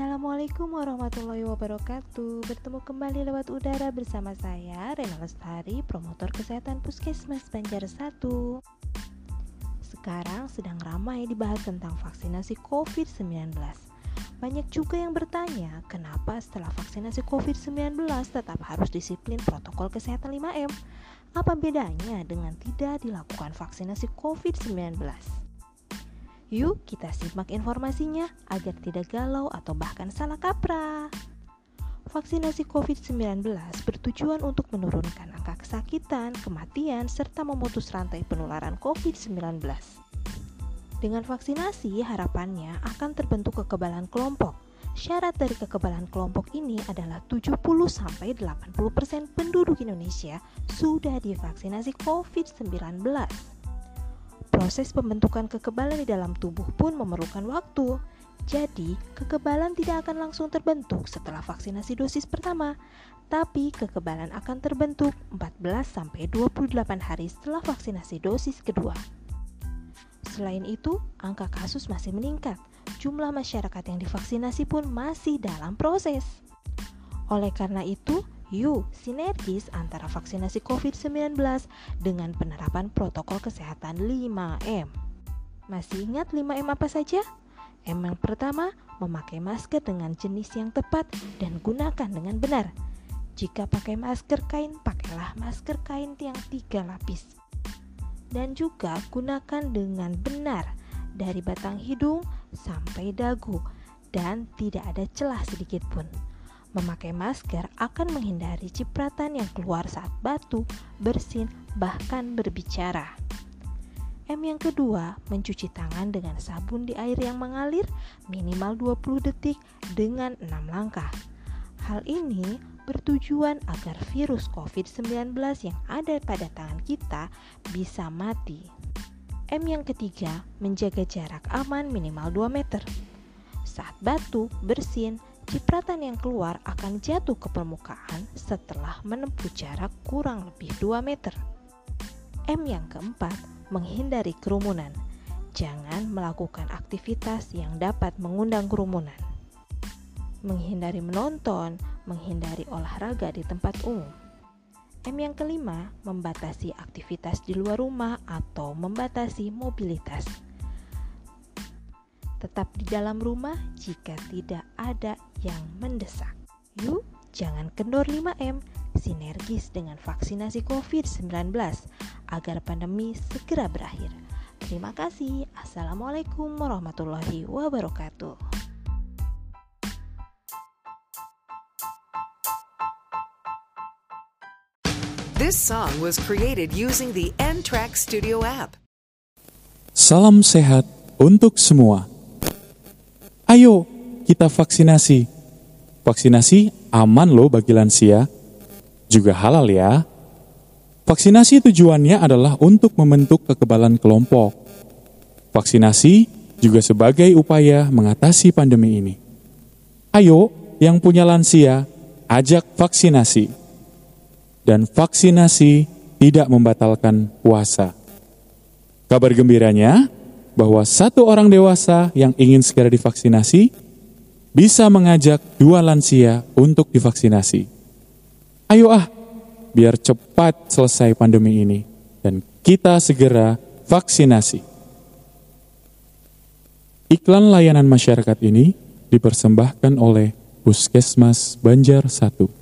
Assalamualaikum warahmatullahi wabarakatuh. Bertemu kembali lewat udara bersama saya Rena Lestari, promotor kesehatan Puskesmas Banjar 1 Sekarang sedang ramai dibahas tentang vaksinasi COVID-19 Banyak juga yang bertanya Kenapa setelah vaksinasi COVID-19 tetap harus disiplin protokol kesehatan 5M Apa bedanya dengan tidak dilakukan vaksinasi COVID-19? Yuk kita simak informasinya agar tidak galau atau bahkan salah kaprah. Vaksinasi COVID-19 bertujuan untuk menurunkan angka kesakitan, kematian, serta memutus rantai penularan COVID-19. Dengan vaksinasi, harapannya akan terbentuk kekebalan kelompok. Syarat dari kekebalan kelompok ini adalah 70-80% penduduk Indonesia sudah divaksinasi COVID-19. Proses pembentukan kekebalan di dalam tubuh pun memerlukan waktu. Jadi, kekebalan tidak akan langsung terbentuk setelah vaksinasi dosis pertama, tapi kekebalan akan terbentuk 14-28 hari setelah vaksinasi dosis kedua. Selain itu, angka kasus masih meningkat. Jumlah masyarakat yang divaksinasi pun masih dalam proses. Oleh karena itu, Yuk, sinergis antara vaksinasi COVID-19 dengan penerapan protokol kesehatan 5M. Masih ingat 5M apa saja? M yang pertama, memakai masker dengan jenis yang tepat dan gunakan dengan benar. Jika pakai masker kain, pakailah masker kain yang tiga lapis. Dan juga gunakan dengan benar dari batang hidung sampai dagu dan tidak ada celah sedikit pun. Memakai masker akan menghindari cipratan yang keluar saat batu, bersin, bahkan berbicara. M yang kedua, mencuci tangan dengan sabun di air yang mengalir minimal 20 detik dengan 6 langkah. Hal ini bertujuan agar virus COVID-19 yang ada pada tangan kita bisa mati. M yang ketiga, menjaga jarak aman minimal 2 meter. Saat batu, bersin, cipratan yang keluar akan jatuh ke permukaan setelah menempuh jarak kurang lebih 2 meter. M yang keempat, menghindari kerumunan. Jangan melakukan aktivitas yang dapat mengundang kerumunan. Menghindari menonton, menghindari olahraga di tempat umum. M yang kelima, membatasi aktivitas di luar rumah atau membatasi mobilitas tetap di dalam rumah jika tidak ada yang mendesak. Yuk, jangan kendor 5M, sinergis dengan vaksinasi COVID-19 agar pandemi segera berakhir. Terima kasih. Assalamualaikum warahmatullahi wabarakatuh. This song was created using the N-Track Studio app. Salam sehat untuk semua. Ayo kita vaksinasi. Vaksinasi aman loh bagi lansia, juga halal ya. Vaksinasi tujuannya adalah untuk membentuk kekebalan kelompok. Vaksinasi juga sebagai upaya mengatasi pandemi ini. Ayo, yang punya lansia, ajak vaksinasi. Dan vaksinasi tidak membatalkan puasa. Kabar gembiranya, bahwa satu orang dewasa yang ingin segera divaksinasi bisa mengajak dua lansia untuk divaksinasi. Ayo ah, biar cepat selesai pandemi ini dan kita segera vaksinasi. Iklan layanan masyarakat ini dipersembahkan oleh Puskesmas Banjar 1.